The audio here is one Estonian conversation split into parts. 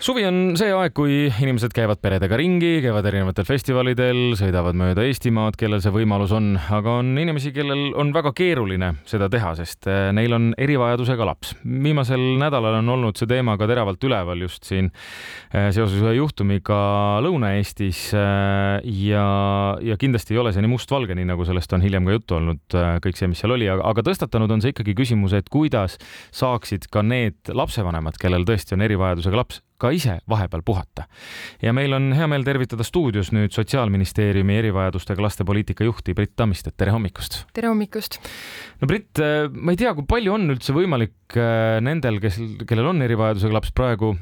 suvi on see aeg, kui inimesed käivad peredega ringi, käivad erinevatel festivalidel, sõidavad mööda Eestimaad, kellel see võimalus on, aga on inimesi, kellel on väga keeruline seda teha, sest eh, neil on erivajadusega laps. viimasel nädalal on olnud see teema ka teravalt üleval just siin eh, seoses ühe juhtumiga Lõuna-Eestis eh, ja, ja kindlasti ei ole see nii mustvalge, nii nagu sellest on hiljem ka juttu olnud, kõik see, mis seal oli, aga, tõstatanud on see ikkagi küsimus, et kuidas saaksid ka need lapsevanemad, kellel tõesti on erivajadusega laps, ka ise vahepeal puhata. ja meil on hea meel tervitada stuudios nüüd Sotsiaalministeeriumi erivajadustega laste poliitika juhti Brit Tammistet, tere hommikust! tere hommikust! no Brit, äh, ma ei tea, kui palju on üldse võimalik äh, nendel, kes, kellel on erivajadusega laps praegu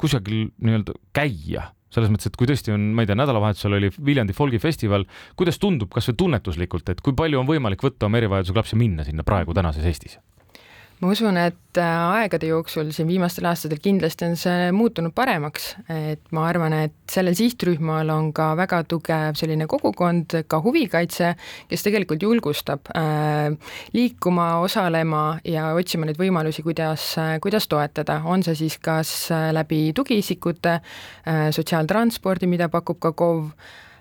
kusagil nii-öelda käia selles mõttes, et kui tõesti on, ma ei tea, nädalavahetusel oli Viljandi folgifestival, kuidas tundub kasvõi tunnetuslikult, et kui palju on võimalik võtta oma erivajadusega laps ja minna sinna praegu tänases Eestis? Ma usun, et äh, aegade jooksul siin viimastel aastatel kindlasti on see muutunud paremaks, et ma arvan, et sellel sihtrühmal on ka väga tugev selline kogukond, ka huvikaitse, kes tegelikult julgustab äh, liikuma, osalema ja otsima neid võimalusi, kuidas, kuidas toetada, on see siis kas äh, läbi tugiisikute äh,, sotsiaaltranspordi, mida pakub ka KOV,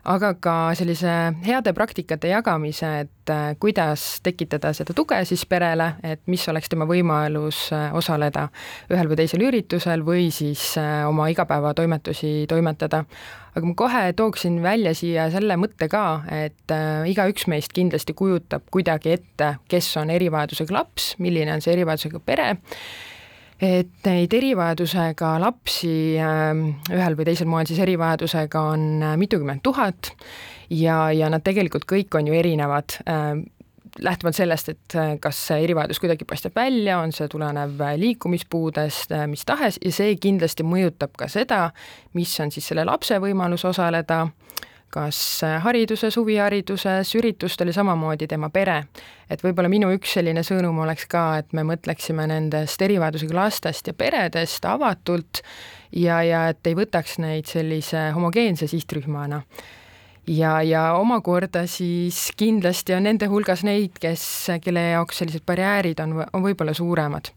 aga ka sellise heade praktikate jagamise, et äh, kuidas tekitada seda tuge siis perele, et mis oleks tema võimalus äh, osaleda ühel või teisel üritusel või siis äh, oma igapäevatoimetusi toimetada. aga ma kohe tooksin välja siia selle mõtte ka, et igaüks meist kindlasti kujutab kuidagi ette, kes on erivajadusega laps, milline on see erivajadusega pere et neid erivajadusega lapsi ähm, ühel või teisel moel siis erivajadusega on äh, mitukümmend tuhat ja, ja nad tegelikult kõik on ju erinevad ähm, lähtuvalt sellest, et äh, kas see erivajadus kuidagi paistab välja, on see tulenev äh, liikumispuudest, mis tahes, ja see kindlasti mõjutab ka seda, mis on siis selle lapse võimalus osaleda kas hariduses, huvihariduses, üritustel ja samamoodi tema pere. et võib-olla minu üks selline sõnum oleks ka, et me mõtleksime nendest erivajadusega lastest ja peredest avatult ja, ja et ei võtaks neid sellise homogeense sihtrühmana ja, ja omakorda siis kindlasti on nende hulgas neid, kes, kelle jaoks sellised barjäärid on, on võib-olla suuremad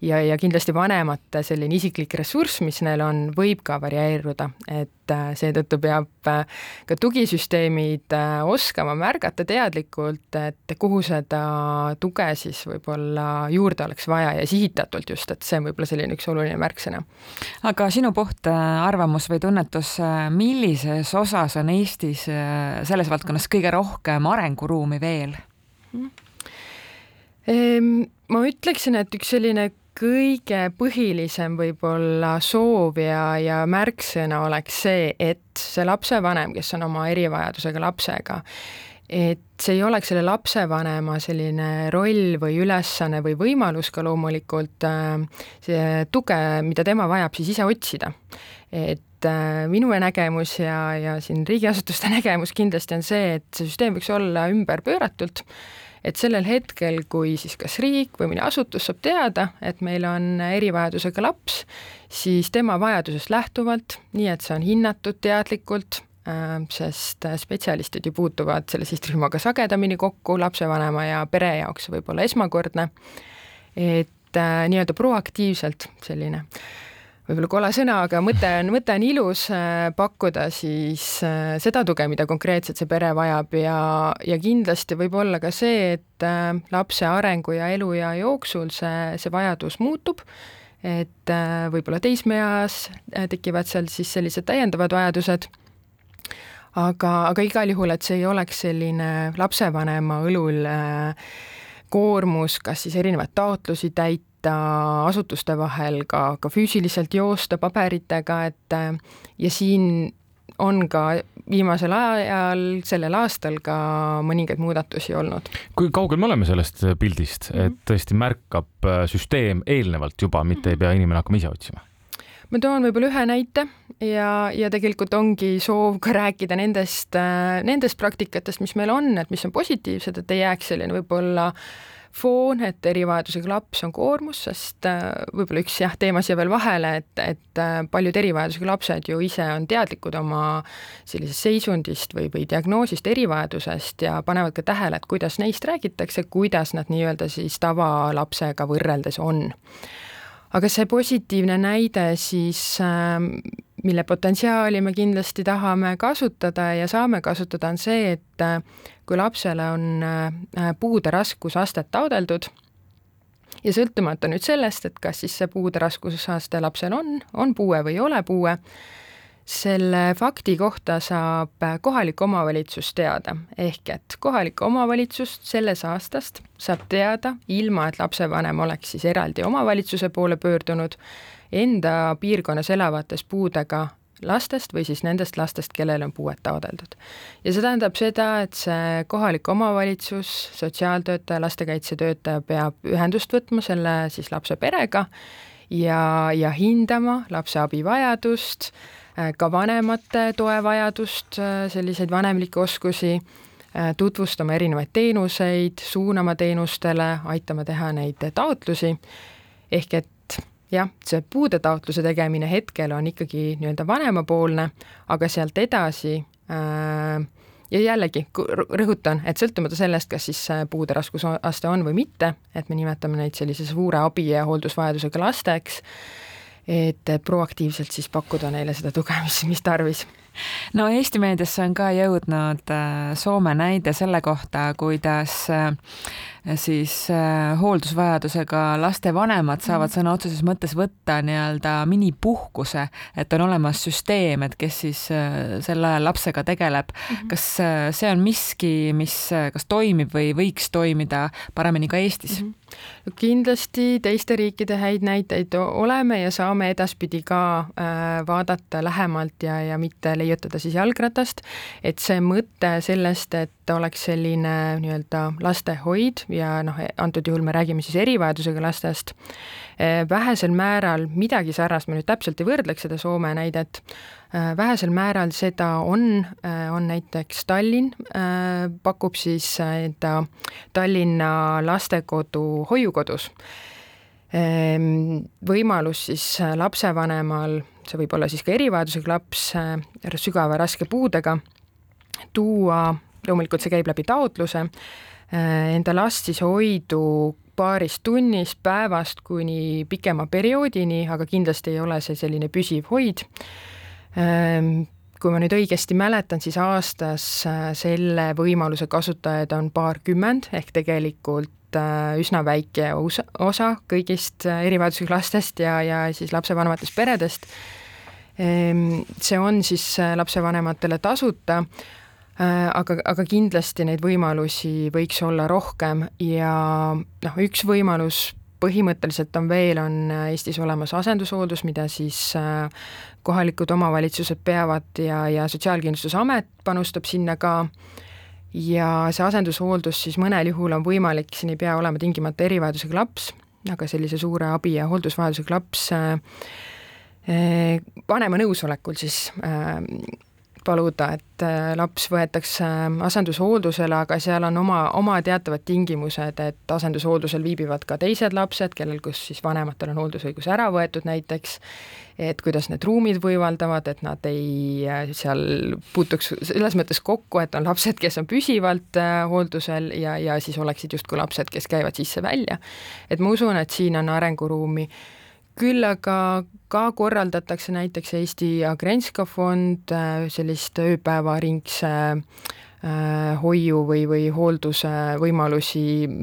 ja, ja kindlasti vanemate selline isiklik ressurss, mis neil on, võib ka varieeruda, et äh, seetõttu peab äh, ka tugisüsteemid äh, oskama märgata teadlikult, et kuhu seda tuge siis võib-olla juurde oleks vaja ja sihitatult just, et see on võib-olla selline üks oluline märksõna. aga sinu puht arvamus või tunnetus, millises osas on Eestis selles valdkonnas kõige rohkem arenguruumi veel? Ehm, ma ütleksin, et üks selline kõige põhilisem võib-olla soov ja, ja märksõna oleks see, et see lapsevanem, kes on oma erivajadusega lapsega, et see ei oleks selle lapsevanema selline roll või ülesanne või võimalus ka loomulikult äh, see tuge, mida tema vajab, siis ise otsida. et äh, minu nägemus ja, ja siin riigiasutuste nägemus kindlasti on see, et see süsteem võiks olla ümber pööratult et sellel hetkel, kui siis kas riik või mõni asutus saab teada, et meil on erivajadusega laps, siis tema vajadusest lähtuvalt, nii et see on hinnatud teadlikult, äh, sest spetsialistid ju puutuvad selle sihtrühmaga sagedamini kokku, lapsevanema ja pere jaoks võib olla esmakordne, et äh, nii-öelda proaktiivselt selline võib-olla kole sõna, aga mõte on, mõte on ilus äh, pakkuda siis äh, seda tuge, mida konkreetselt see pere vajab. Ja, ja kindlasti võib olla ka see, et äh, lapse arengu ja eluea jooksul see, see vajadus muutub, et võib-olla teismeeas tekivad seal siis sellised täiendavad vajadused, aga, aga igal juhul, et see ei oleks selline lapsevanema õlul koormus, kas siis erinevaid taotlusi täita, sõita asutuste vahel, ka, ka füüsiliselt joosta paberitega, et ja siin on ka viimasel ajal, sellel aastal ka mõningaid muudatusi olnud. kui kaugel me oleme sellest pildist, et mhm. tõesti märkab äh, süsteem eelnevalt juba, mitte ei pea inimene hakkama ise otsima? ma toon võib-olla ühe näite ja, ja tegelikult ongi soov ka rääkida nendest, äh, nendest praktikatest, mis meil on, et mis on positiivsed, et ei jääks selline võib-olla äh, foon, et erivajadusega laps on koormus, sest äh, võib-olla üks jah, teema siia veel vahele, et, et äh, paljud erivajadusega lapsed ju ise on teadlikud oma sellisest seisundist või, või diagnoosist, erivajadusest ja panevad ka tähele, et kuidas neist räägitakse, kuidas nad nii-öelda siis tavalapsega võrreldes on. Aga see positiivne näide siis, ähm, mille potentsiaali me kindlasti tahame kasutada ja saame kasutada, on see, et äh, kui lapsele on äh, puude raskusastet taodeldud ja sõltumata nüüd sellest, et kas siis see puude raskusaste lapsel on, on puue või ei ole puue, selle fakti kohta saab kohalik omavalitsus teada, ehk et kohalik omavalitsus sellest aastast saab teada, ilma et lapsevanem oleks siis eraldi omavalitsuse poole pöördunud, enda piirkonnas elavatest puudega lastest või siis nendest lastest, kellel on puuet taodeldud. ja see tähendab seda, et see kohalik omavalitsus, sotsiaaltöötaja, lastekaitsetöötaja peab ühendust võtma selle siis lapse perega ja, ja hindama lapse abivajadust, ka vanemate toevajadust, äh, selliseid vanemlikke oskusi, äh, tutvustama erinevaid teenuseid, suunama teenustele, aitama teha neid taotlusi, ehk et jah, see puudetaotluse tegemine hetkel on ikkagi nii-öelda vanemapoolne, aga sealt edasi äh, ja jällegi rõhutan, et sõltumata sellest, kas siis puude raskusaste on või mitte, et me nimetame neid sellise suure abi ja hooldusvajadusega lasteks, et proaktiivselt siis pakkuda neile seda tuge, mis, mis tarvis. No Eesti meediasse on ka jõudnud äh, Soome näide selle kohta, kuidas äh, siis äh, hooldusvajadusega laste vanemad saavad sõna otseses mõttes võtta nii-öelda minipuhkuse, et on olemas süsteem, et kes siis sel ajal lapsega tegeleb mm. -hmm. kas see on miski, mis kas toimib või võiks toimida paremini ka Eestis mm? -hmm kindlasti teiste riikide häid näiteid oleme ja saame edaspidi ka äh, vaadata lähemalt ja, ja mitte leiutada siis jalgratast, et see mõte sellest, et oleks selline nii-öelda lastehoid ja noh, antud juhul me räägime siis erivajadusega lastest, äh, vähesel määral midagi sarnast, ma nüüd täpselt ei võrdleks seda Soome näidet, äh, vähesel määral seda on, on näiteks Tallinn, pakub siis enda Tallinna lastekodu hoiukodus. Võimalus siis lapsevanemal, see võib olla siis ka erivajadusega laps, sügava raske puudega, tuua, loomulikult see käib läbi taotluse, eh, enda last siis hoidu paarist tunnist, päevast kuni pikema perioodini, aga kindlasti ei ole see selline püsiv hoid. Ehm, kui ma nüüd õigesti mäletan, siis aastas eh, selle võimaluse kasutajaid on paarkümmend, ehk tegelikult Äh, üsna väike osa, kõigist äh, erivajadusega lastest ja, ja siis lapsevanematest peredest. Ehm, see on siis äh, lapsevanematele tasuta, aga, aga kindlasti neid võimalusi võiks olla rohkem ja noh, üks võimalus põhimõtteliselt on veel, on Eestis olemas asendushooldus, mida siis kohalikud omavalitsused peavad ja, ja Sotsiaalkindlustusamet panustab sinna ka. Äh, ja see asendushooldus siis mõnel juhul on võimalik, siin ei pea olema tingimata erivajadusega laps, aga sellise suure abi- ja hooldusvajadusega laps äh, äh, vanema nõusolekul siis äh, paluda, et äh, laps võetakse äh, asendushooldusele, aga seal on oma, oma teatavad tingimused, et asendushooldusel viibivad ka teised lapsed, kellel, kus siis vanematel on hooldusõigus ära võetud näiteks, et kuidas need ruumid võimaldavad, et nad ei äh, seal puutuks selles mõttes kokku, et on lapsed, kes on püsivalt hooldusel ja, ja siis oleksid justkui lapsed, kes käivad sisse-välja. et ma usun, et siin on arenguruumi küll aga ka korraldatakse näiteks Eesti Agrenska fond äh, sellist ööpäevaringse äh, hoiu või, või hoolduse võimalusi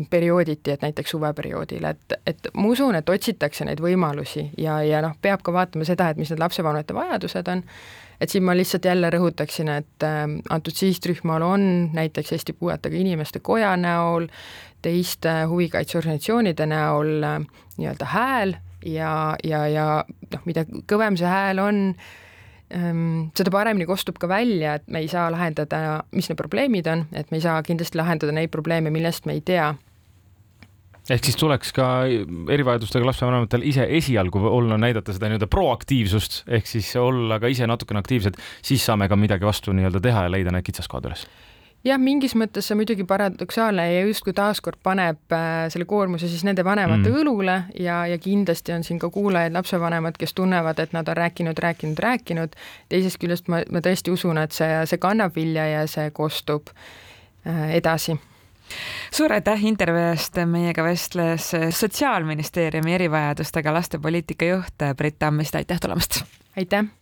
periooditi, et näiteks suveperioodil, et, et ma usun, et otsitakse neid võimalusi ja, ja noh, peab ka vaatama seda, et mis need lapsevanemate vajadused on, et siin ma lihtsalt jälle rõhutaksin, et äh, antud sihtrühmal on näiteks Eesti Puuetega Inimeste Koja näol, teiste huvikaitseorganisatsioonide näol nii-öelda hääl ja, ja, ja noh, mida kõvem see hääl on, ehm, seda paremini kostub ka välja, et me ei saa lahendada, mis need probleemid on, et me ei saa kindlasti lahendada neid probleeme, millest me ei tea. Ehk siis tuleks ka erivajadustega lapsevanematel ise esialgu olla, näidata seda nii-öelda proaktiivsust ehk siis olla ka ise natukene aktiivsed, siis saame ka midagi vastu nii-öelda teha ja leida need kitsaskohad üles jah, mingis mõttes see muidugi paradoksaalne ja justkui taaskord paneb äh, selle koormuse siis nende vanemate mm. õlule ja, ja kindlasti on siin ka kuulajaid, lapsevanemad, kes tunnevad, et nad on rääkinud, rääkinud, rääkinud. teisest küljest ma, ma tõesti usun, et see, see kannab vilja ja see kostub äh, edasi suur aitäh intervjuu eest, meiega vestles Sotsiaalministeeriumi erivajadustega laste poliitika juht Brit Tammiste, aitäh tulemast! aitäh!